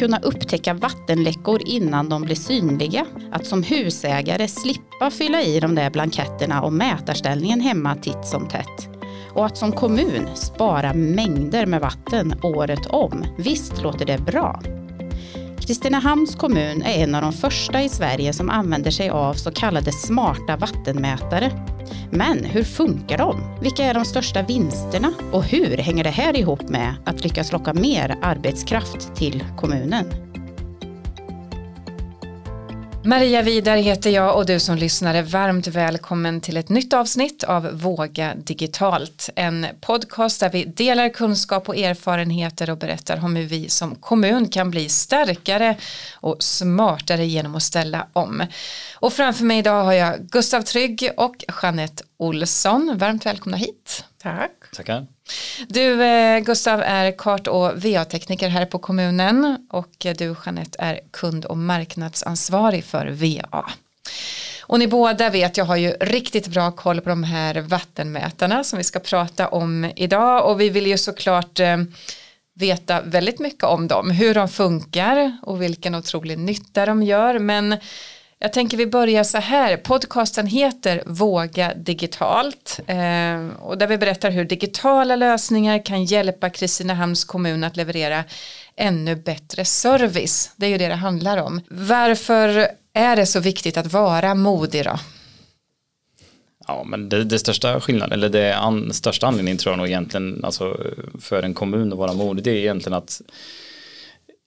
kunna upptäcka vattenläckor innan de blir synliga. Att som husägare slippa fylla i de där blanketterna och mätarställningen hemma titt som tätt. Och att som kommun spara mängder med vatten året om. Visst låter det bra? Kristinehamns kommun är en av de första i Sverige som använder sig av så kallade smarta vattenmätare. Men hur funkar de? Vilka är de största vinsterna? Och hur hänger det här ihop med att lyckas locka mer arbetskraft till kommunen? Maria Vidar heter jag och du som lyssnar är varmt välkommen till ett nytt avsnitt av Våga Digitalt. En podcast där vi delar kunskap och erfarenheter och berättar om hur vi som kommun kan bli starkare och smartare genom att ställa om. Och framför mig idag har jag Gustav Trygg och Jeanette Olsson. Varmt välkomna hit. Tack. Tackar. Du eh, Gustav är kart och VA-tekniker här på kommunen och eh, du Jeanette är kund och marknadsansvarig för VA. Och ni båda vet jag har ju riktigt bra koll på de här vattenmätarna som vi ska prata om idag och vi vill ju såklart eh, veta väldigt mycket om dem, hur de funkar och vilken otrolig nytta de gör men jag tänker vi börjar så här, podcasten heter Våga digitalt eh, och där vi berättar hur digitala lösningar kan hjälpa Kristinehamns kommun att leverera ännu bättre service. Det är ju det det handlar om. Varför är det så viktigt att vara modig då? Ja, men det, det största skillnaden, eller det an, största anledningen tror jag nog egentligen, alltså för en kommun att vara modig, det är egentligen att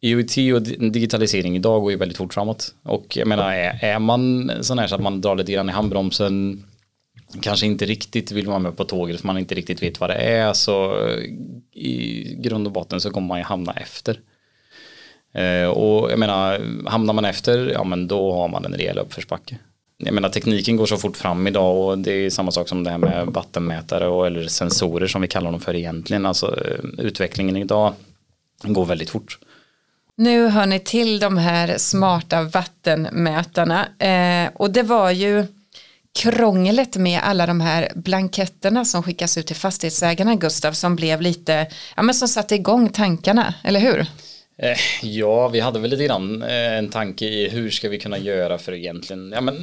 IoT och digitalisering idag går ju väldigt fort framåt. Och jag menar, är, är man sån här så att man drar lite grann i handbromsen, kanske inte riktigt vill vara med på tåget för man inte riktigt vet vad det är, så i grund och botten så kommer man ju hamna efter. Eh, och jag menar, hamnar man efter, ja men då har man en rejäl uppförsbacke. Jag menar tekniken går så fort fram idag och det är samma sak som det här med vattenmätare och eller sensorer som vi kallar dem för egentligen. Alltså utvecklingen idag går väldigt fort. Nu hör ni till de här smarta vattenmätarna eh, och det var ju krånglet med alla de här blanketterna som skickas ut till fastighetsägarna Gustav som blev lite, ja men som satte igång tankarna, eller hur? Eh, ja, vi hade väl lite grann eh, en tanke i hur ska vi kunna göra för egentligen, ja men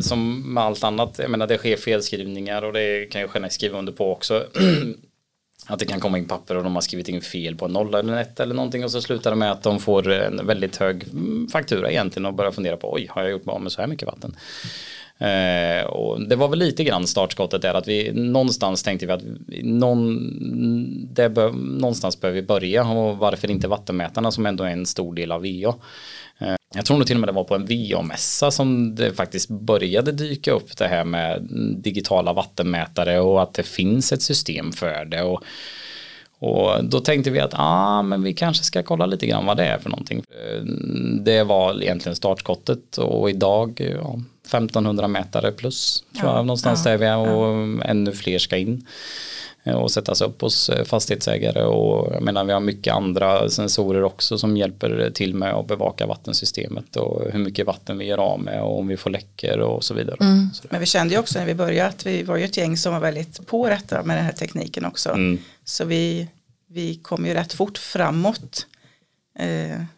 som med allt annat, jag menar det sker felskrivningar och det kan jag själv skriva under på också. att det kan komma in papper och de har skrivit in fel på en nolla eller en ett eller någonting och så slutar det med att de får en väldigt hög faktura egentligen och börjar fundera på oj har jag gjort mig av med så här mycket vatten. Eh, och det var väl lite grann startskottet där att vi någonstans tänkte vi att någon, det bör, någonstans behöver vi börja och varför inte vattenmätarna som ändå är en stor del av VA. Eh, jag tror nog till och med det var på en VA-mässa som det faktiskt började dyka upp det här med digitala vattenmätare och att det finns ett system för det. Och, och då tänkte vi att ah, men vi kanske ska kolla lite grann vad det är för någonting. Eh, det var egentligen startskottet och idag ja, 1500 mätare plus tror jag någonstans ja, där vi är och ja. ännu fler ska in. Eh, och sättas upp hos eh, fastighetsägare och jag menar vi har mycket andra sensorer också som hjälper till med att bevaka vattensystemet och hur mycket vatten vi gör av med och om vi får läckor och så vidare. Mm. Men vi kände ju också när vi började att vi var ju ett gäng som var väldigt på detta med den här tekniken också. Mm. Så vi, vi kom ju rätt fort framåt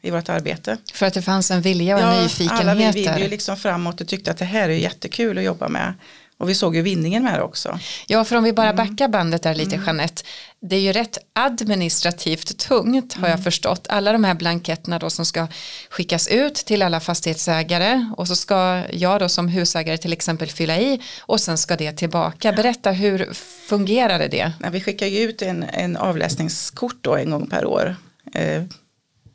i vårt arbete. För att det fanns en vilja och ja, nyfikenhet. Alla vi ville ju liksom framåt och tyckte att det här är jättekul att jobba med. Och vi såg ju vinningen med det också. Ja, för om vi bara mm. backar bandet där lite mm. Jeanette. Det är ju rätt administrativt tungt har jag mm. förstått. Alla de här blanketterna då som ska skickas ut till alla fastighetsägare och så ska jag då som husägare till exempel fylla i och sen ska det tillbaka. Berätta hur fungerade det? Ja, vi skickar ju ut en, en avläsningskort då en gång per år.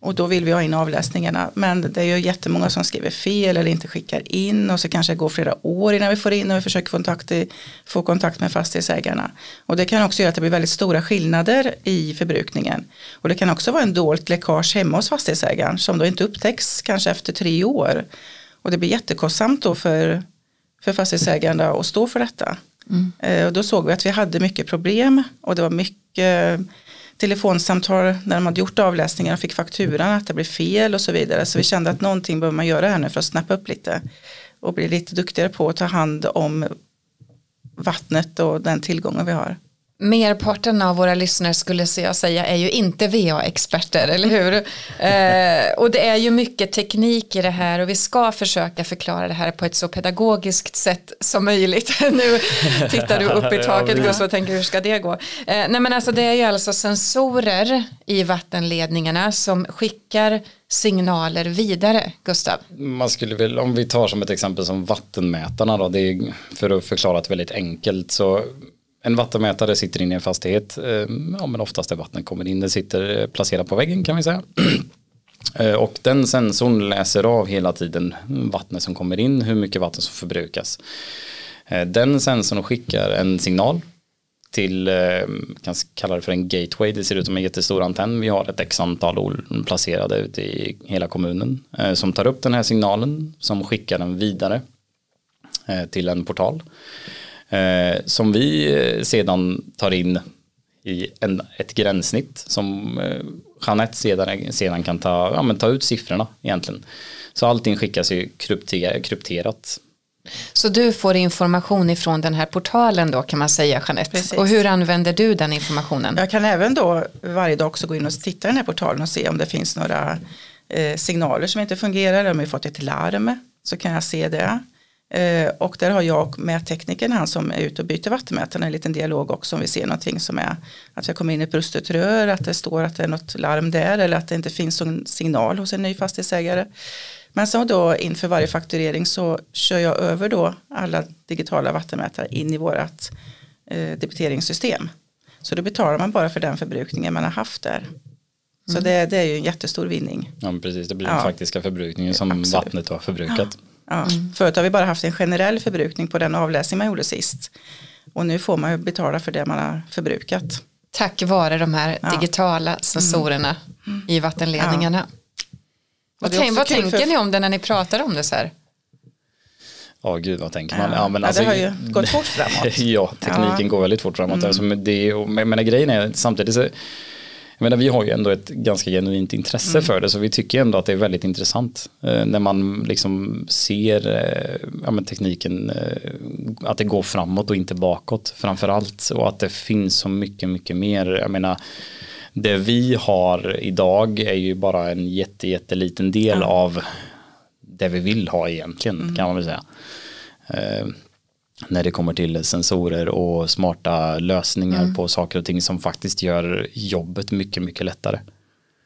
Och då vill vi ha in avläsningarna. Men det är ju jättemånga som skriver fel eller inte skickar in och så kanske det går flera år innan vi får in och vi försöker få kontakt, i, få kontakt med fastighetsägarna. Och det kan också göra att det blir väldigt stora skillnader i förbrukningen. Och det kan också vara en dolt läckage hemma hos fastighetsägaren som då inte upptäcks kanske efter tre år. Och det blir jättekostsamt då för, för fastighetsägarna att stå för detta. Mm. Eh, och då såg vi att vi hade mycket problem och det var mycket telefonsamtal när de hade gjort avläsningar och fick fakturan att det blev fel och så vidare. Så vi kände att någonting behöver man göra här nu för att snappa upp lite och bli lite duktigare på att ta hand om vattnet och den tillgången vi har merparten av våra lyssnare skulle jag säga är ju inte VA-experter, eller hur? Eh, och det är ju mycket teknik i det här och vi ska försöka förklara det här på ett så pedagogiskt sätt som möjligt. nu tittar du upp i taket Gustav och tänker hur ska det gå? Eh, nej men alltså det är ju alltså sensorer i vattenledningarna som skickar signaler vidare, Gustav? Man skulle väl, om vi tar som ett exempel som vattenmätarna då, det är för att förklara det väldigt enkelt så en vattenmätare sitter inne i en fastighet, eh, ja men oftast där vattnet kommer in, Den sitter eh, placerad på väggen kan vi säga. Eh, och den sensorn läser av hela tiden vattnet som kommer in, hur mycket vatten som förbrukas. Den sensorn skickar en signal till, kan kalla det för en gateway, det ser ut som en jättestor antenn. Vi har ett x antal placerade ute i hela kommunen som tar upp den här signalen som skickar den vidare till en portal som vi eh, sedan tar in i en, ett gränssnitt som eh, Jeanette sedan, sedan kan ta, ja, men ta ut siffrorna egentligen. Så allting skickas ju krypter, krypterat. Så du får information ifrån den här portalen då kan man säga Jeanette. Precis. Och hur använder du den informationen? Jag kan även då varje dag också gå in och titta i den här portalen och se om det finns några eh, signaler som inte fungerar. Om vi fått ett larm så kan jag se det. Eh, och där har jag och mätteknikern, han som är ute och byter vattenmätaren, en liten dialog också om vi ser någonting som är att jag kommer in i ett brustet rör, att det står att det är något larm där eller att det inte finns någon signal hos en ny fastighetsägare. Men så då inför varje fakturering så kör jag över då alla digitala vattenmätare in i vårat eh, debiteringssystem. Så då betalar man bara för den förbrukningen man har haft där. Så mm. det, det, är ju en jättestor vinning. Ja, precis. Det blir den faktiska förbrukningen som Absolut. vattnet har förbrukat. Ja. Ja. Mm. Förut har vi bara haft en generell förbrukning på den avläsning man gjorde sist. Och nu får man ju betala för det man har förbrukat. Tack vare de här ja. digitala sensorerna mm. i vattenledningarna. Ja. Vad, tänk, vad tänker för... ni om det när ni pratar om det så här? Ja, oh, gud vad tänker man? Ja, men alltså, det har ju gått fort framåt. ja, tekniken går väldigt fort framåt. Mm. Alltså, det, men, men grejen är samtidigt så jag menar, vi har ju ändå ett ganska genuint intresse mm. för det så vi tycker ändå att det är väldigt intressant eh, när man liksom ser eh, ja, tekniken eh, att det går framåt och inte bakåt framförallt och att det finns så mycket mycket mer. Jag menar det vi har idag är ju bara en jätte, jätteliten del mm. av det vi vill ha egentligen mm. kan man väl säga. När det kommer till sensorer och smarta lösningar mm. på saker och ting som faktiskt gör jobbet mycket, mycket lättare.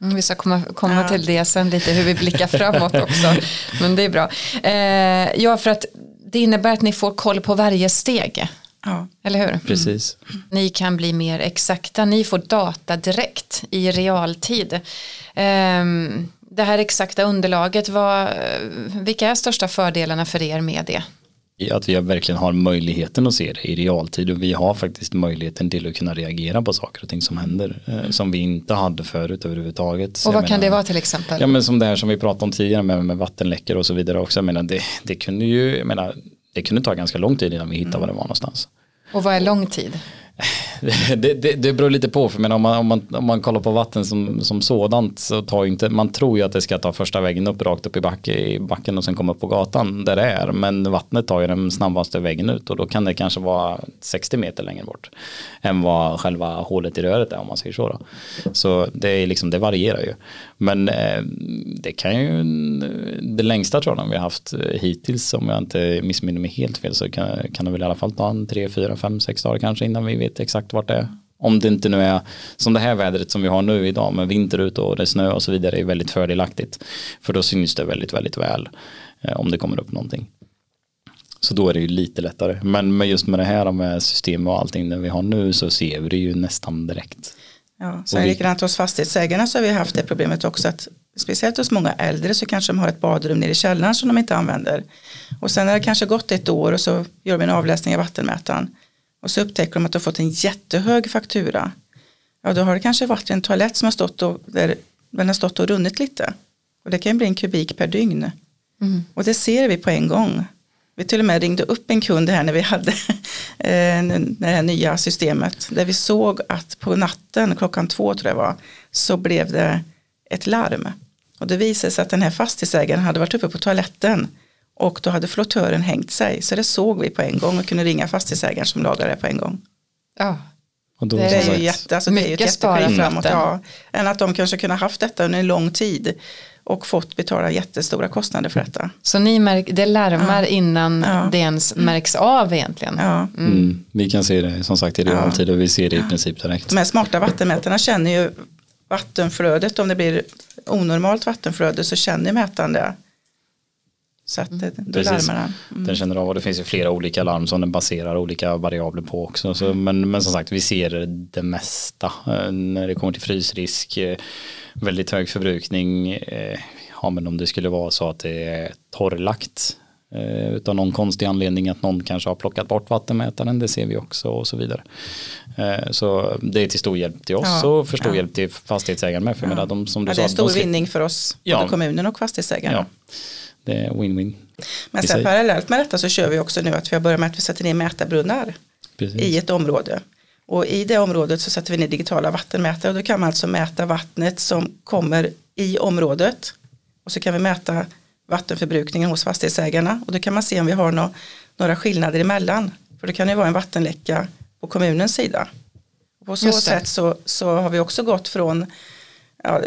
Mm, vi ska komma, komma ja. till det sen lite hur vi blickar framåt också. Men det är bra. Eh, ja, för att det innebär att ni får koll på varje steg. Ja. Eller hur? Precis. Mm. Ni kan bli mer exakta. Ni får data direkt i realtid. Eh, det här exakta underlaget, vad, vilka är största fördelarna för er med det? Att vi verkligen har möjligheten att se det i realtid och vi har faktiskt möjligheten till att kunna reagera på saker och ting som händer eh, som vi inte hade förut överhuvudtaget. Och vad kan menar, det vara till exempel? Ja men som det här som vi pratade om tidigare med, med vattenläckor och så vidare också. Jag menar, det, det kunde ju, jag menar, det kunde ta ganska lång tid innan vi hittade mm. var det var någonstans. Och vad är lång tid? det, det, det beror lite på, för men om, man, om, man, om man kollar på vatten som, som sådant så tar inte, man tror ju att det ska ta första vägen upp rakt upp i, back, i backen och sen komma upp på gatan där det är. Men vattnet tar ju den snabbaste vägen ut och då kan det kanske vara 60 meter längre bort än vad själva hålet i röret är om man säger så. Då. Så det, är liksom, det varierar ju. Men eh, det kan ju, det längsta tror jag vi har haft eh, hittills om jag inte missminner mig helt fel så kan, kan det väl i alla fall ta en 3, 4, 5, 6 dagar kanske innan vi vet exakt vart det är. Om det inte nu är som det här vädret som vi har nu idag med vinter ute och det är snö och så vidare är väldigt fördelaktigt. För då syns det väldigt, väldigt väl eh, om det kommer upp någonting. Så då är det ju lite lättare. Men just med det här med system och allting det vi har nu så ser vi det ju nästan direkt. Ja, så är det likadant hos fastighetsägarna så har vi haft det problemet också att speciellt hos många äldre så kanske de har ett badrum nere i källaren som de inte använder. Och sen har det kanske gått ett år och så gör vi en avläsning av vattenmätaren. Och så upptäcker de att de har fått en jättehög faktura. Ja då har det kanske varit en toalett som har stått och, där den har stått och runnit lite. Och det kan bli en kubik per dygn. Mm. Och det ser vi på en gång. Vi till och med ringde upp en kund här när vi hade eh, det här nya systemet. Där vi såg att på natten klockan två tror jag var så blev det ett larm. Och det visade sig att den här fastighetsägaren hade varit uppe på toaletten och då hade flottören hängt sig. Så det såg vi på en gång och kunde ringa fastighetsägaren som lagade det på en gång. Ja, Och då, Det är ju jätte, alltså det är ju ett jättekliv framåt. Ja, än att de kanske kunde ha haft detta under en lång tid och fått betala jättestora kostnader för detta. Så ni märk, det larmar innan Ja. det ens märks av egentligen. Ja. mm, vi kan se det som sagt i realtid och vi ser det i princip direkt. De här smarta vattenmätarna känner ju vattenflödet, om det blir onormalt vattenflöde så känner mätaren det. Så att det, då larmar den. Den känner av och det finns ju flera olika larm som den baserar olika variabler på också. Så, men, men som sagt, vi ser det mesta eh, när det kommer till frysrisk, eh, väldigt hög förbrukning. eh, Ja, men om det skulle vara så att det är torrlagt utav någon konstig anledning att någon kanske har plockat bort vattenmätaren, det ser vi också och så vidare. Så det är till stor hjälp till oss Ja, och för stor ja. hjälp till fastighetsägaren med. För jag menar, de, som du Ja, det sa, är en stor de slipper- vinning för oss, Ja. både kommunen och fastighetsägarna. Det är win-win. Men sen parallellt med detta så kör vi också nu att vi har börjat med att vi sätter ner mätarbrunnar Precis. i ett område. Och i det området så sätter vi ner digitala vattenmätare och då kan man alltså mäta vattnet som kommer i området. Och så kan vi mäta vattenförbrukningen hos fastighetsägarna och då kan man se om vi har nå- några skillnader emellan. För det kan ju vara en vattenläcka på kommunens sida. På så sätt så, så har vi också gått från ja,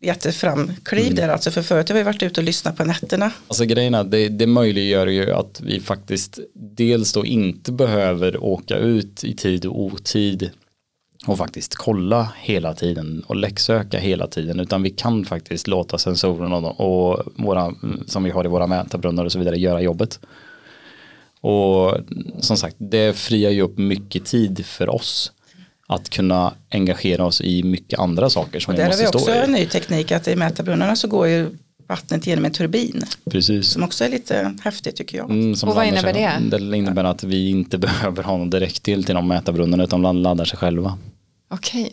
jätteframkliv där alltså för förut har vi varit ute och lyssnat på nätterna. Alltså grejen är, det, det möjliggör ju att vi faktiskt dels då inte behöver åka ut i tid och otid och faktiskt kolla hela tiden och läcksöka hela tiden utan vi kan faktiskt låta sensorerna och, och våra, som vi har i våra mätarbrunnar och så vidare göra jobbet. Och som sagt, det friar ju upp mycket tid för oss att kunna engagera oss i mycket andra saker som Och vi där har vi måste också en ny teknik att i mätarbrunnarna så går ju vattnet genom en turbin Precis. som också är lite häftigt tycker jag. Mm, Och vad laddar sig innebär själv. Det innebär att vi inte behöver ha någon direktel till de mätarbrunnarna utan de laddar sig själva. Okej.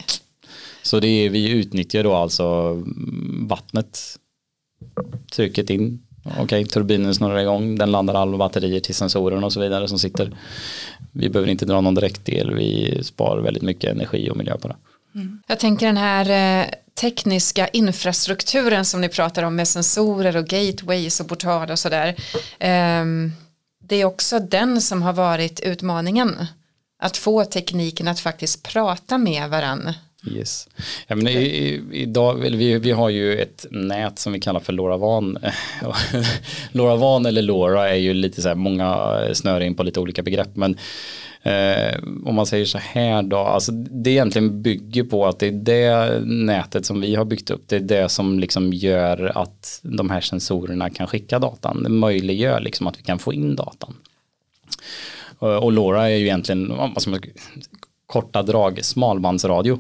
Så det är, vi utnyttjar då alltså vattnet, trycket in, okej turbinen snurrar igång, den laddar alla batterier till sensorerna och så vidare som sitter. Vi behöver inte dra någon direkt del, vi sparar väldigt mycket energi och miljö på det. Mm. Jag tänker den här eh, tekniska infrastrukturen som ni pratar om med sensorer och gateways och portal och sådär. Ehm, det är också den som har varit utmaningen. Att få tekniken att faktiskt prata med varandra. Yes. Ja, men i, i, idag, vi, vi har ju ett nät som vi kallar för LoRaWAN. LoRaWAN eller LoRa är ju lite så här, många snör in på lite olika begrepp. Men eh, om man säger så här då, alltså det egentligen bygger på att det är det nätet som vi har byggt upp. Det är det som liksom gör att de här sensorerna kan skicka datan. Det möjliggör liksom att vi kan få in datan. Och, och LoRa är ju egentligen, vad ska man, korta drag, smalbandsradio.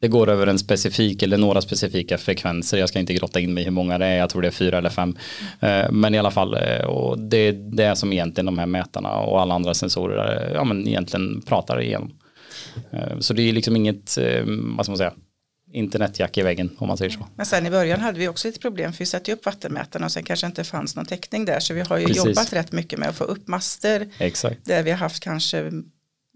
Det går över en specifik eller några specifika frekvenser. Jag ska inte grotta in mig hur många det är. Jag tror det är fyra eller fem. Eh, Men i alla fall, eh, och det är det som egentligen de här mätarna och alla andra sensorer eh, ja, men egentligen pratar igenom. Så det är liksom inget, vad ska man säga, internetjack i väggen om man säger så. Men sen i början hade vi också lite problem för vi satte upp vattenmätarna och sen kanske inte fanns någon täckning där så vi har ju Precis. jobbat rätt mycket med att få upp master Exakt. där vi har haft kanske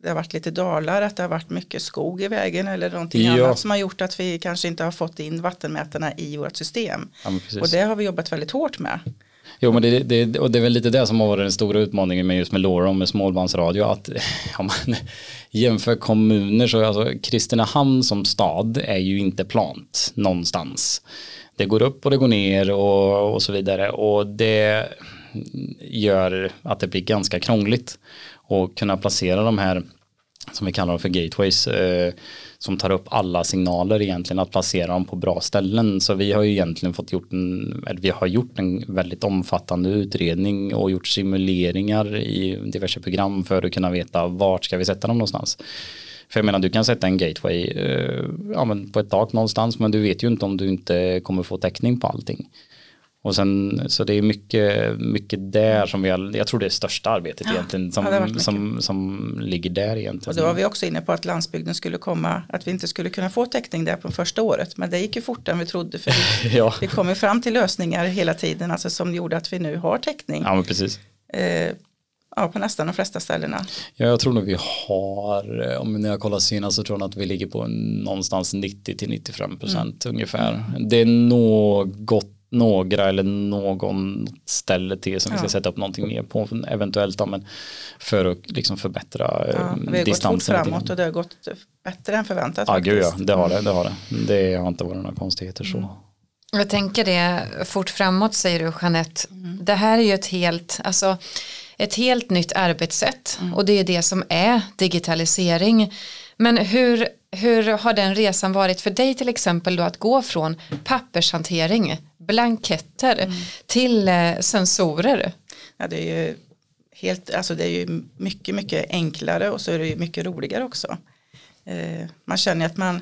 det har varit lite dalar, att det har varit mycket skog i vägen eller någonting Ja. annat som har gjort att vi kanske inte har fått in vattenmätarna i vårt system. Ja. Och det har vi jobbat väldigt hårt med. Jo men det, det, och det är väl lite det som har varit den stora utmaningen med just med LoRa och med småbandsradio att om man jämför kommuner så alltså Kristinehamn som stad är ju inte plant någonstans. Det går upp och det går ner och, och så vidare och det gör att det blir ganska krångligt och kunna placera de här som vi kallar dem för gateways eh, som tar upp alla signaler egentligen att placera dem på bra ställen så vi har ju egentligen fått gjort en, eller vi har gjort en väldigt omfattande utredning och gjort simuleringar i diverse program för att kunna veta vart ska vi sätta dem någonstans. För jag menar du kan sätta en gateway eh, ja, men på ett tak någonstans men du vet ju inte om du inte kommer få täckning på allting. Och sen så det är mycket, mycket där som vi har, jag tror det är största arbetet egentligen som, ja, har varit mycket. som, som ligger där egentligen. Och då var vi också inne på att landsbygden skulle komma, att vi inte skulle kunna få täckning där på första året. Men det gick ju fortare än vi trodde för vi, ja. vi kom ju fram till lösningar hela tiden, alltså som gjorde att vi nu har täckning. ja, men precis. Eh, ja, på nästan de flesta ställena. Ja, jag tror nog vi har, eh, om när jag kollar senast så tror jag att vi ligger på någonstans 90 till 95 procent ungefär. Det är något några eller någon ställe till som vi ska Ja. sätta upp någonting mer på eventuellt då, men för att liksom förbättra Ja, eh, vi har gått fort distansen. lite framåt och det har gått bättre än förväntat. Ja, gud ja, faktiskt. det har det, det har det. Det har inte varit några konstigheter så. Mm. Jag tänker det fort framåt säger du Jeanette. Det här är ju ett helt, alltså, ett helt nytt arbetssätt och det är det som är digitalisering. Men hur, hur har den resan varit för dig till exempel då att gå från pappershantering, blanketter till eh, sensorer? Ja, det är ju helt, alltså det är ju mycket, mycket enklare och så är det ju mycket roligare också. Eh, man känner att man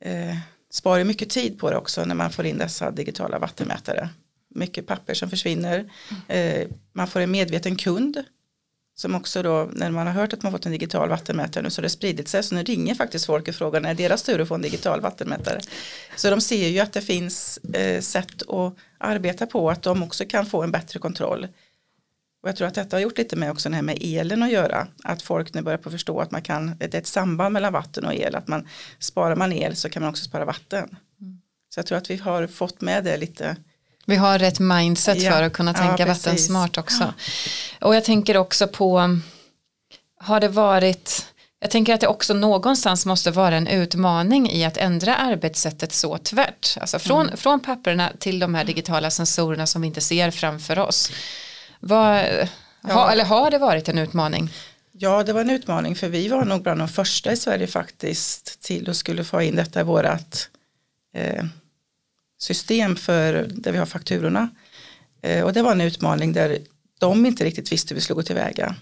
eh, sparar mycket tid på det också när man får in dessa digitala vattenmätare. Mycket papper som försvinner. Eh, man får en medveten kund som också då när man har hört att man fått en digital vattenmätare nu så har det spridit sig så nu ringer faktiskt folk och frågar när är deras tur att få en digital vattenmätare. Så de ser ju att det finns eh, sätt att arbeta på att de också kan få en bättre kontroll. Och jag tror att detta har gjort lite med också det här med elen att göra. Att folk nu börjar på förstå att man kan, det är ett samband mellan vatten och el. Att man sparar man el så kan man också spara vatten. Så jag tror att vi har fått med det lite. Vi har rätt mindset Ja. för att kunna Ja, tänka precis. vattensmart också. Och jag tänker också på, har det varit, jag tänker att det också någonstans måste vara en utmaning i att ändra arbetssättet så tvärt. Alltså från, Mm. från papperna till de här digitala sensorerna som vi inte ser framför oss. Vad, ha, eller har det varit en utmaning? Ja, det var en utmaning för vi var nog bland de första i Sverige faktiskt till att skulle få in detta i vårat eh, system för där vi har fakturorna. Eh, och det var en utmaning där de inte riktigt visste hur vi skulle gå tillväga.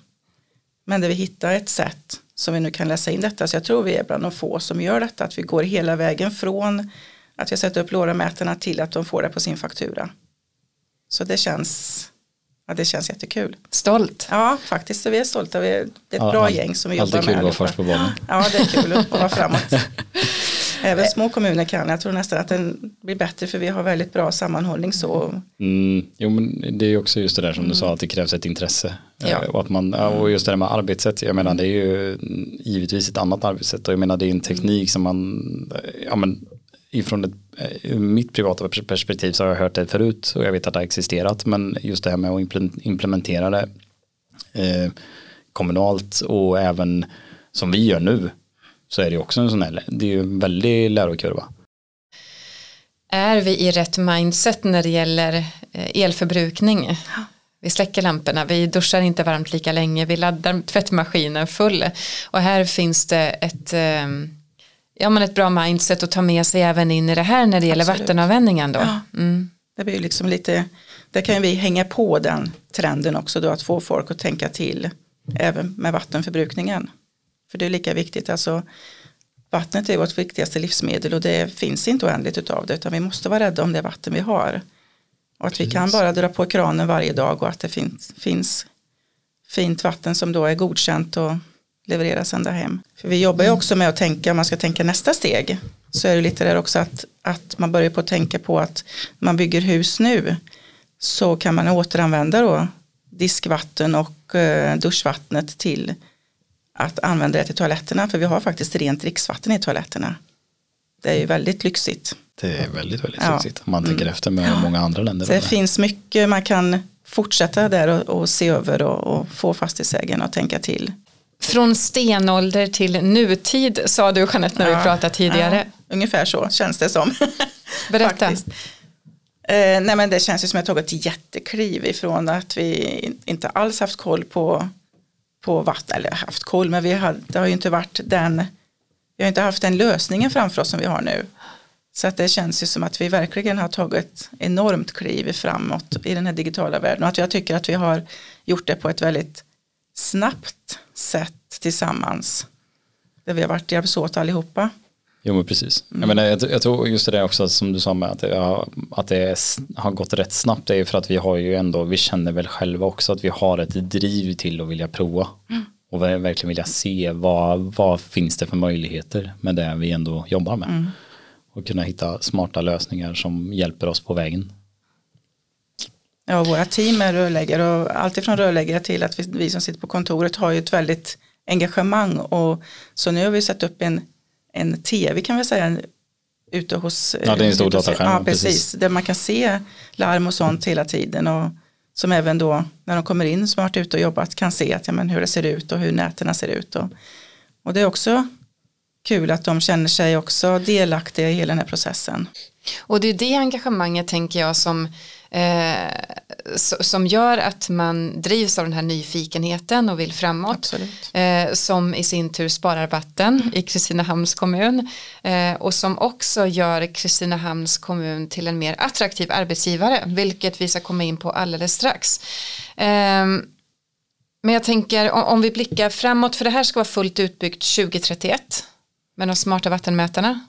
Men där vi hittade ett sätt som vi nu kan läsa in detta. Så jag tror vi är bland de få som gör detta. Att vi går hela vägen från att jag sätter upp LoRa-mätarna till att de får det på sin faktura. Så det känns, ja, det känns jättekul. Stolt. Ja, faktiskt så vi är stolta. Vi är ett Ja, bra all- gäng som vi alltid jobbar kul med. att vara först på bollen. Ja, det är kul att vara framåt. Även små kommuner kan. Jag tror nästan att den blir bättre för vi har väldigt bra sammanhållning så. Mm, jo men det är också just det där som du sa att det krävs ett intresse. Ja. Eh, Och, att man, och just det där med arbetssätt, jag menar det är ju givetvis ett annat arbetssätt och jag menar det är en teknik som man, eh, ja men ifrån ett, eh, ur mitt privata perspektiv så har jag hört det förut och jag vet att det har existerat men just det här med att imple- implementera det eh, kommunalt och även som vi gör nu så är det ju också en sån här, det är ju en väldig lärokurva. Är vi i rätt mindset när det gäller eh, elförbrukning? Vi släcker lamporna, vi duschar inte varmt lika länge, vi laddar tvättmaskinen full. Och här finns det ett, eh, ja, men ett bra mindset att ta med sig även in i det här när det gäller Absolut. vattenanvändningen. Då. Ja. Mm. Det blir ju liksom lite, där kan vi hänga på den trenden också då att få folk att tänka till även med vattenförbrukningen. För det är lika viktigt, alltså vattnet är vårt viktigaste livsmedel och det finns inte oändligt utav det utan vi måste vara rädda om det vatten vi har. Och att vi kan bara dra på kranen varje dag och att det finns, finns fint vatten som då är godkänt och levereras ända hem. För vi jobbar ju också med att tänka, om man ska tänka nästa steg, så är det lite där också att, att man börjar på att tänka på att man bygger hus nu så kan man återanvända då diskvatten och eh, duschvattnet till att använda det till toaletterna för vi har faktiskt rent dricksvatten i toaletterna. Det är ju väldigt lyxigt. Det är väldigt, väldigt Ja. lyxigt om man tänker Mm. efter med många andra länder. Så det finns mycket man kan fortsätta där och, och se över och, och få fastighetsägarna att tänka till. Från stenålder till nutid sa du Jeanette när vi Ja, pratade tidigare. Ja, ungefär så känns det som. Berätta. Faktiskt. Eh, nej men det känns ju som att jag tagit ett jättekliv ifrån att vi inte alls haft koll på, på vatten, eller haft koll, men vi har, det har ju inte varit den, vi har inte haft den lösningen framför oss som vi har nu. Så att det känns ju som att vi verkligen har tagit enormt kliv framåt i den här digitala världen och att jag tycker att vi har gjort det på ett väldigt snabbt sätt tillsammans. Där vi har varit hjälps åt allihopa. Jo men precis. Mm. Jag, menar, jag, jag tror just det där också som du sa med att det, har, att det är har gått rätt snabbt. Det är ju för att vi har ju ändå, vi känner väl själva också att vi har ett driv till att vilja prova. Mm. Och ver- verkligen vilja se vad, vad finns det för möjligheter med det vi ändå jobbar med. Mm. Och kunna hitta smarta lösningar som hjälper oss på vägen. Ja, våra team är rörläggare och alltifrån rörläggare till att vi, vi som sitter på kontoret har ju ett väldigt engagemang och så nu har vi satt upp en, en tv kan vi säga en ute hos Ja, det är en stor dataskärm, Ja, precis. precis. Där man kan se larm och sånt hela tiden och som även då när de kommer in som har varit ute och jobbat kan se att, ja, men hur det ser ut och hur nätterna ser ut. Och, och det är också kul att de känner sig också delaktiga i hela den här processen. Och det är det engagemanget tänker jag som, eh, so- som gör att man drivs av den här nyfikenheten och vill framåt. Eh, som i sin tur sparar vatten i Kristinehamns kommun eh, och som också gör Kristinehamns kommun till en mer attraktiv arbetsgivare vilket vi ska komma in på alldeles strax. Ehm, men jag tänker om, om vi blickar framåt för det här ska vara fullt utbyggt 2031 med de smarta vattenmätarna.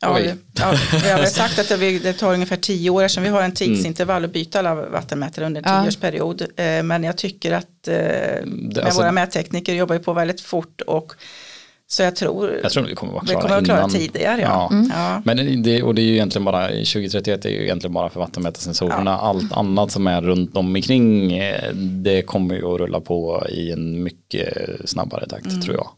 Ja, det- ja, vi har väl sagt att det, det tar ungefär tio år eftersom vi har en tidsintervall att byta alla vattenmätare under en Ja. tioårsperiod. Eh, Men jag tycker att eh, med alltså- våra mättekniker jobbar ju på väldigt fort och så jag tror Jag tror vi kommer vara vi klara kommer att klara innan. tidigare. Ja. Ja. Ja. Men det, och det är ju egentligen bara, 2031 är ju egentligen bara för vattenmätarsensorerna. Allt annat som är runt om omkring eh, det kommer ju att rulla på i en mycket snabbare takt Mm. tror jag.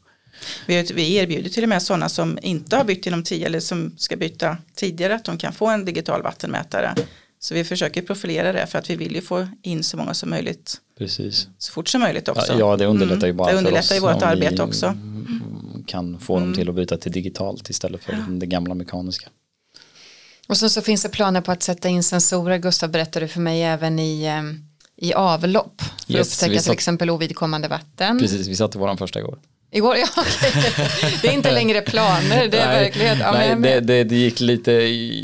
Vi, vi erbjuder till och med sådana som inte har bytt inom tio eller som ska byta tidigare att de kan få en digital vattenmätare. Så vi försöker profilera det för att vi vill ju få in så många som möjligt Precis. så fort som möjligt också. Ja, det underlättar ju Mm. bara Det för underlättar ju oss vårt arbete också. kan få dem till att byta till digitalt istället för det gamla mekaniska. Och sen så finns det planer på att sätta in sensorer, Gustav berättade för mig, även i, eh, i avlopp. För Yes, att upptäcka vi till satt- exempel ovidkommande vatten. Precis, vi satte våran första igår. Igår, ja, okej. Det är inte längre planer, det är Nej, verklighet. Ja, nej det, det, det gick lite,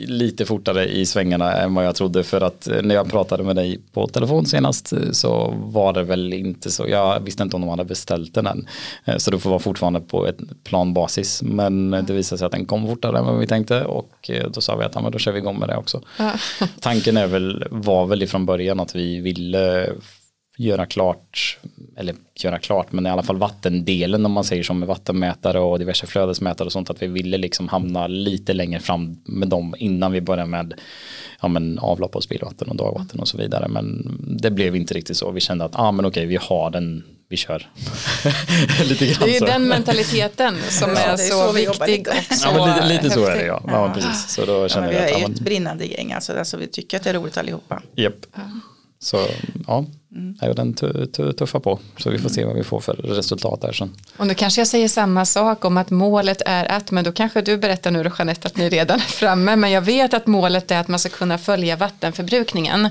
lite fortare i svängarna än vad jag trodde för att eh, när jag pratade med dig på telefon senast eh, så var det väl inte så, jag visste inte om de hade beställt den än. Eh, Så det får vara fortfarande på ett planbasis men det visade sig att den kom fortare än vad vi tänkte och då sa vi att ja, men då kör vi igång med det också. Tanken är väl, var väl ifrån början att vi ville göra klart, eller göra klart, men i alla fall vattendelen om man säger som med vattenmätare och diverse flödesmätare och sånt, att vi ville liksom hamna lite längre fram med dem innan vi börjar med ja, men avlopp och spillvatten och dagvatten och så vidare. Men det blev inte riktigt så. Vi kände att ah, men okej, vi har den, vi kör. lite grann Det är ju så. den mentaliteten som Ja, är, så, så viktig så Ja, men lite, lite så är det ja. ja. precis. Så då Ja, kände men vi är ja, ett brinnande gäng, alltså, alltså vi tycker att det är roligt allihopa. Japp. Så ja, är ju den tu- tu- tuffa på. Så vi får se vad vi får för resultat där sen. Och nu kanske jag säger samma sak om att målet är att, men då kanske du berättar nu då Jeanette att ni redan är framme, men jag vet att målet är att man ska kunna följa vattenförbrukningen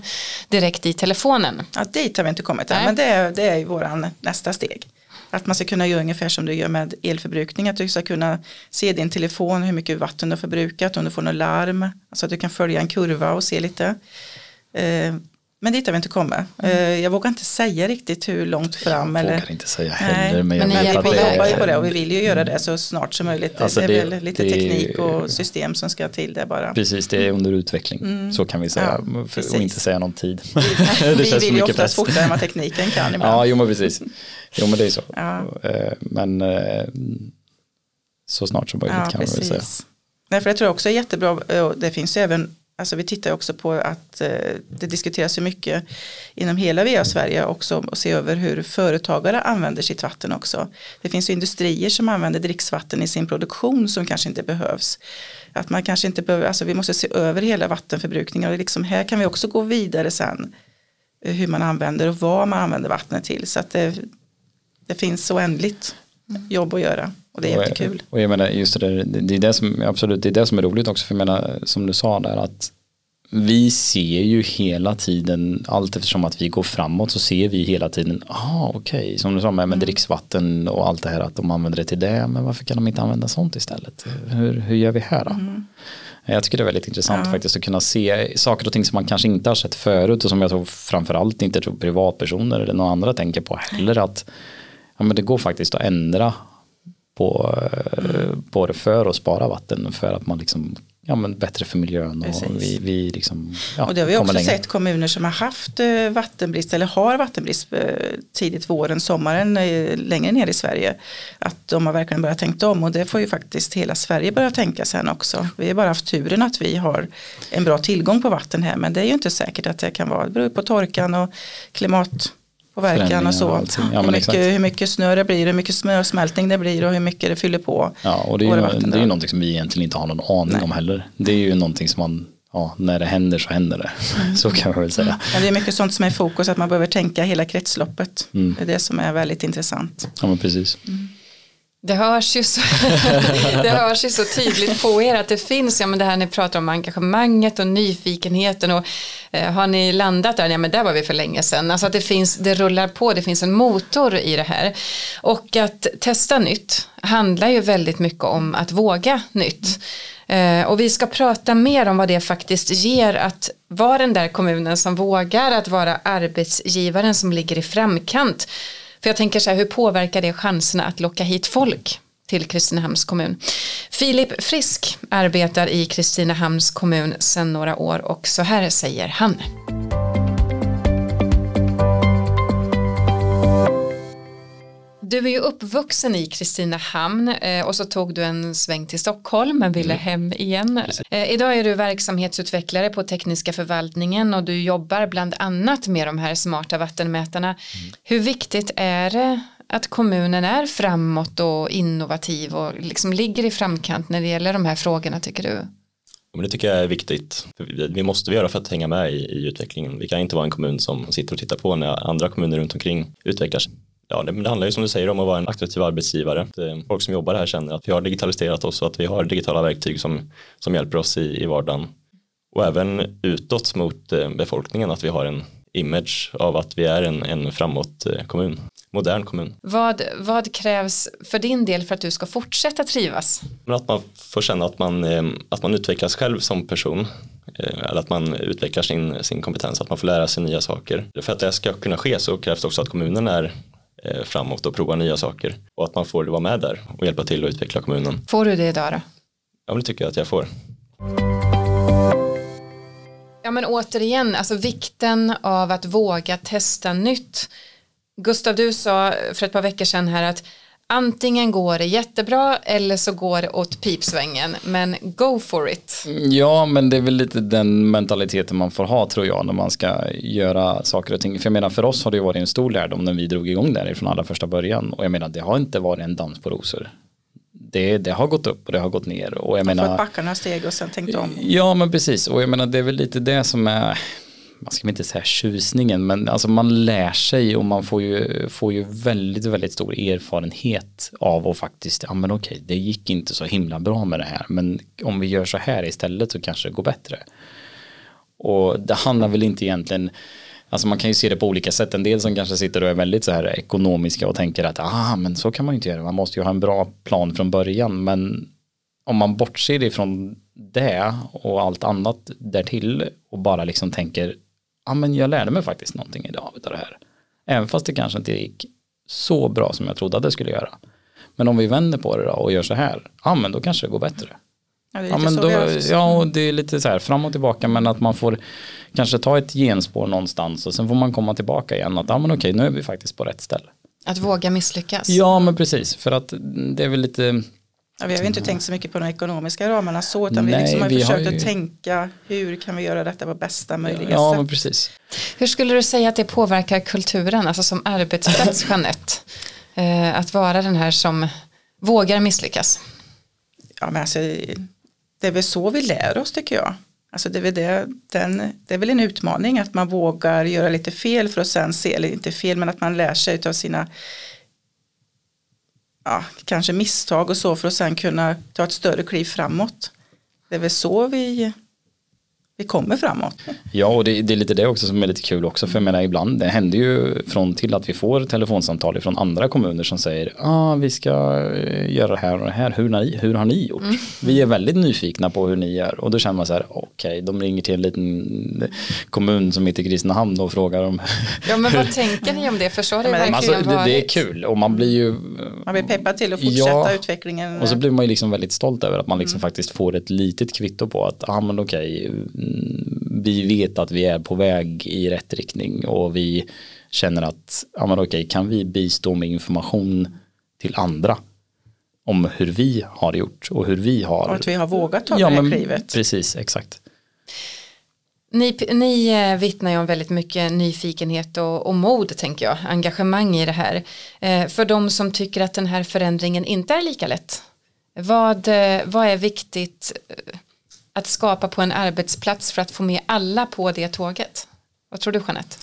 direkt i telefonen. Ja, dit har vi inte kommit än, Nej. men det är, det är ju våran nästa steg. Att man ska kunna göra ungefär som du gör med elförbrukning, att du ska kunna se i din telefon hur mycket vatten du har förbrukat, om du får något larm, alltså att du kan följa en kurva och se lite. Eh, men dit har vi inte kommit. Eh, jag vågar inte säga riktigt hur långt fram. jag eller, vågar inte säga Nej, heller. men jag men är att på vi jobbar ju det på det och vi vill ju göra det så snart som möjligt. Alltså det är det- väl lite det- teknik och system som ska till det bara. Precis, det är under utveckling. Så kan vi säga. Ja, precis. och inte säga någon tid. vi det vi vill ju oftast press. fortare än vad tekniken kan ibland. Ja, jo men precis. Jo men det är så. Ja. Eh, Men eh, så snart som möjligt Ja, kan man väl säga. precis. Nej, för jag tror också är jättebra, det finns ju även, alltså vi tittar också på att eh, det diskuteras ju mycket inom hela VA Sverige också och se över hur företagare använder sitt vatten också. Det finns ju industrier som använder dricksvatten i sin produktion som kanske inte behövs. Att man kanske inte behöver, alltså vi måste se över hela vattenförbrukningen och liksom här kan vi också gå vidare sen eh, hur man använder och vad man använder vattnet till så att det, det finns oändligt jobb att göra och det är Och- jättekul. Och jag menar just det där, det är det som, absolut, det är det som är roligt också för jag menar, som du sa där att vi ser ju hela tiden, allt eftersom att vi går framåt så ser vi hela tiden, ah okej, som du sa med, med dricksvatten och allt det här att de använder det till det, men varför kan de inte använda sånt istället? Hur, hur gör vi här då? Jag tycker det är väldigt intressant Ja. faktiskt att kunna se saker och ting som man kanske inte har sett förut och som jag tror framförallt inte tror privatpersoner eller några andra tänker på heller att ja, men det går faktiskt att ändra på, eh, på det för att spara vatten för att man liksom ja, men bättre för miljön och Precis. vi, vi liksom ja, Och det har vi också längre. sett kommuner som har haft eh, vattenbrist eller har vattenbrist eh, tidigt våren, sommaren eh, längre ner i Sverige. Att de har verkligen börjat tänka om och det får ju faktiskt hela Sverige börja tänka sen också. Vi har bara haft turen att vi har en bra tillgång på vatten här men det är ju inte säkert att det kan vara, det beror på torkan och klimat påverkan och så. Och. Ja, hur, mycket, hur mycket snö det blir, hur mycket snösmältning det blir och hur mycket det fyller på. Ja, och det är, ju, det är ju någonting som vi egentligen inte har någon aning Nej. om heller. Det är ju någonting som man, ja, när det händer så händer det. Mm. Så kan man väl säga. Men det är mycket sånt som är i fokus, att man behöver tänka hela kretsloppet. Mm. Det är det som är väldigt intressant. Ja, men precis. Det hörs, ju så, det hörs ju så tydligt på er att det finns, ja men det här ni pratar om engagemanget och nyfikenheten och eh, har ni landat där, ja men där var vi för länge sedan. Alltså att det finns, det rullar på, det finns en motor i det här. Och att testa nytt handlar ju väldigt mycket om att våga nytt. Eh, och vi ska prata mer om vad det faktiskt ger att vara den där kommunen som vågar, att vara arbetsgivaren som ligger i framkant. För jag tänker så här, hur påverkar det chanserna att locka hit folk till Kristinehamns kommun? Filip Frisk arbetar i Kristinehamns kommun sedan några år och så här säger han. Du är ju uppvuxen i Kristinehamn eh, och så tog du en sväng till Stockholm men ville hem igen. Eh, idag är du verksamhetsutvecklare på tekniska förvaltningen och du jobbar bland annat med de här smarta vattenmätarna. Hur viktigt är det att kommunen är framåt och innovativ och liksom ligger i framkant när det gäller de här frågorna tycker du? Men det tycker jag är viktigt. Vi- Vi måste göra för att hänga med i, i utvecklingen. Vi kan inte vara en kommun som sitter och tittar på när andra kommuner runt omkring utvecklas. Ja, det, det handlar ju som du säger om att vara en attraktiv arbetsgivare. Eh, folk som jobbar här känner att vi har digitaliserat oss och att vi har digitala verktyg som, som hjälper oss i, i vardagen. Och även utåt mot eh, befolkningen att vi har en image av att vi är en, en framåt eh, kommun. Modern kommun. Vad, vad krävs för din del för att du ska fortsätta trivas? Att man får känna att man, att man utvecklas själv som person. Eller att man utvecklar sin, sin kompetens, att man får lära sig nya saker. För att det ska kunna ske så krävs det också att kommunen är framåt och provar nya saker. Och att man får vara med där och hjälpa till att utveckla kommunen. Får du det idag då? Ja, men det tycker jag att jag får. Ja men återigen, alltså vikten av att våga testa nytt. Gustav, du sa för ett par veckor sedan här att antingen går det jättebra eller så går det åt pipsvängen. Men go for it. Ja, men det är väl lite den mentaliteten man får ha tror jag när man ska göra saker och ting. För jag menar för oss har det ju varit en stor lärdom när vi drog igång där från allra första början. Och jag menar det har inte varit en dans på rosor. Det, det har gått upp och det har gått ner. Och jag Man menar, får backa några steg och sen tänkt om. Ja men precis och jag menar det är väl lite det som är man ska inte säga tjusningen men alltså man lär sig och man får ju, får ju väldigt väldigt stor erfarenhet av att faktiskt ja men okej det gick inte så himla bra med det här men om vi gör så här istället så kanske det går bättre. Och det handlar väl inte egentligen Alltså man kan ju se det på olika sätt. En del som kanske sitter och är väldigt så här ekonomiska och tänker att ah, men så kan man ju inte göra. Man måste ju ha en bra plan från början. Men om man bortser ifrån det och allt annat därtill och bara liksom tänker ja men jag lärde mig faktiskt någonting idag av det här. Även fast det kanske inte gick så bra som jag trodde att det skulle göra. Men om vi vänder på det då och gör så här, ja men då kanske det går bättre. Ja, det är Ja, lite men så då, ja, och det är lite så här fram och tillbaka men att man får kanske ta ett genspår någonstans och sen får man komma tillbaka igen att ja men okej nu är vi faktiskt på rätt ställe. Att våga misslyckas. Ja men precis för att det är väl lite Ja, vi har ju inte tänkt så mycket på de ekonomiska ramarna så utan vi Nej, liksom har vi har försökt ju- att tänka hur kan vi göra detta på bästa möjliga Ja sätt. men precis. Hur skulle du säga att det påverkar kulturen, alltså som arbetsplats Jeanette? Eh, att vara den här som vågar misslyckas. Ja, men alltså, det är väl så vi lär oss tycker jag. Alltså det, är väl det, den, det är väl en utmaning att man vågar göra lite fel för att sen se, eller inte fel men att man lär sig av sina ja, kanske misstag och så för att sen kunna ta ett större kliv framåt. Det är väl så vi, vi kommer framåt. Ja och det, det är lite det också som är lite kul också för jag menar ibland det händer ju från till att vi får telefonsamtal från andra kommuner som säger ah, vi ska eh, göra det här och det här hur, ni, hur har ni gjort? Vi är väldigt nyfikna på hur ni gör och då känner man så här okej de ringer till en liten kommun som heter Kristinehamn och frågar om Ja men vad tänker ni om det? För så har det Ja, verkligen alltså, det, varit. det är kul och man blir ju Man blir peppad till att fortsätta Ja, utvecklingen. Och så blir man ju liksom väldigt stolt över att man liksom faktiskt får ett litet kvitto på att ah, men okej, mm, vi vet att vi är på väg i rätt riktning och vi känner att ah, men okej, kan vi bistå med information till andra om hur vi har gjort och hur vi har och att vi har vågat ta ja, det här klivet. Precis, exakt. Ni, ni eh, vittnar ju om väldigt mycket nyfikenhet och, och mod tänker jag, engagemang i det här. Eh, för de som tycker att den här förändringen inte är lika lätt, vad, eh, vad är viktigt att skapa på en arbetsplats för att få med alla på det tåget? Vad tror du Jeanette?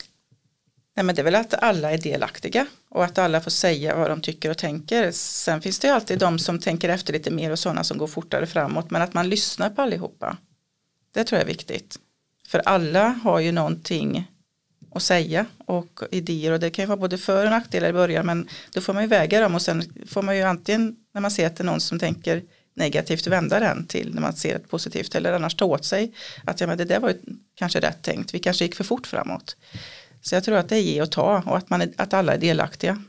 Nej, men det är väl att alla är delaktiga och att alla får säga vad de tycker och tänker. Sen finns det ju alltid de som tänker efter lite mer och sådana som går fortare framåt men att man lyssnar på allihopa. Det tror jag är viktigt. För alla har ju någonting att säga och idéer och det kan ju vara både för och nackdelar i början men då får man ju väga dem och sen får man ju antingen när man ser att det är någon som tänker negativt vända den till när man ser ett positivt eller annars ta åt sig att ja, men det där var ju kanske rätt tänkt, vi kanske gick för fort framåt. Så jag tror att det är ge och ta och att, man är, att alla är delaktiga.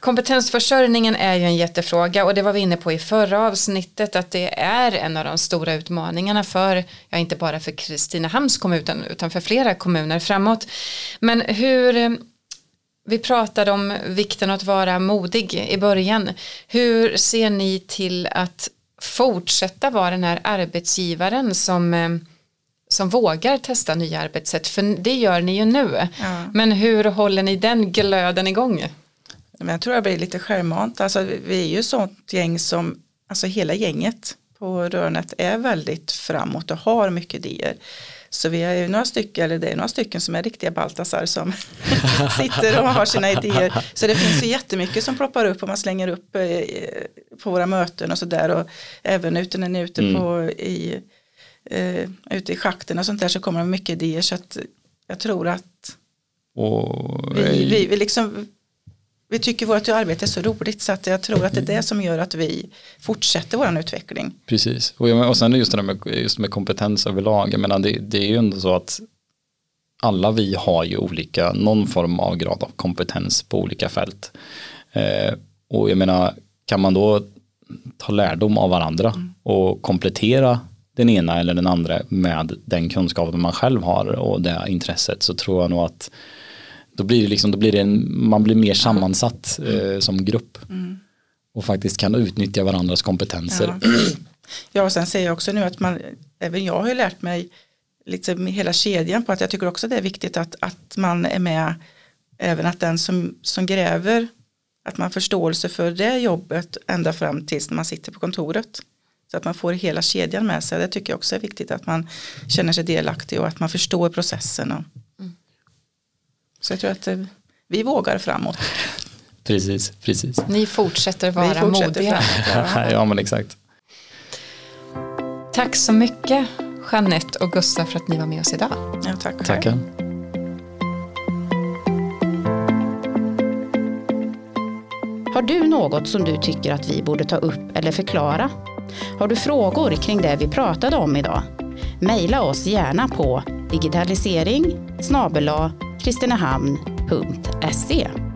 Kompetensförsörjningen är ju en jättefråga och det var vi inne på i förra avsnittet att det är en av de stora utmaningarna för, ja inte bara för Kristinehamns kommun utan för flera kommuner framåt. Men hur, vi pratade om vikten att vara modig i början. Hur ser ni till att fortsätta vara den här arbetsgivaren som som vågar testa nya arbetssätt för det gör ni ju nu. Ja. Men hur håller ni den glöden igång? Men jag tror jag blir lite självmant. Alltså, vi är ju sånt gäng som, alltså hela gänget på Rörnet är väldigt framåt och har mycket idéer. Så vi är ju några stycken, eller det är några stycken som är riktiga Baltasar som sitter och har sina idéer. Så det finns ju jättemycket som ploppar upp och man slänger upp eh, på våra möten och sådär och även ute när ni är ute mm. på i, uh, ute i schakten och sånt där så kommer det mycket idéer så att jag tror att vi, vi, vi liksom vi tycker vårt arbete är så roligt så att jag tror att det är det som gör att vi fortsätter vår utveckling. Precis, och, och sen just det där med, just med kompetens överlag, jag menar det, det är ju ändå så att alla vi har ju olika, någon form av grad av kompetens på olika fält. Eh, och jag menar, kan man då ta lärdom av varandra mm. och komplettera den ena eller den andra med den kunskapen man själv har och det intresset så tror jag nog att då blir det liksom, då blir det en, man blir mer sammansatt mm. eh, som grupp. Mm. Och faktiskt kan utnyttja varandras kompetenser. Ja. ja, och sen säger jag också nu att man, även jag har ju lärt mig med hela kedjan på att jag tycker också det är viktigt att, att man är med, även att den som, som gräver, att man förståelse för det jobbet ända fram tills när man sitter på kontoret. Så att man får hela kedjan med sig. Det tycker jag också är viktigt att man känner sig delaktig och att man förstår processen. Och, så jag tror att eh, vi vågar framåt. Precis, precis. Ni fortsätter vara vi fortsätter modiga. Framåt, ja men exakt. Tack så mycket Jeanette och Gustav för att ni var med oss idag. Ja, tack Tackar. Har du något som du tycker att vi borde ta upp eller förklara? Har du frågor kring det vi pratade om idag? Maila oss gärna på digitalisering snabel kristinehamn.se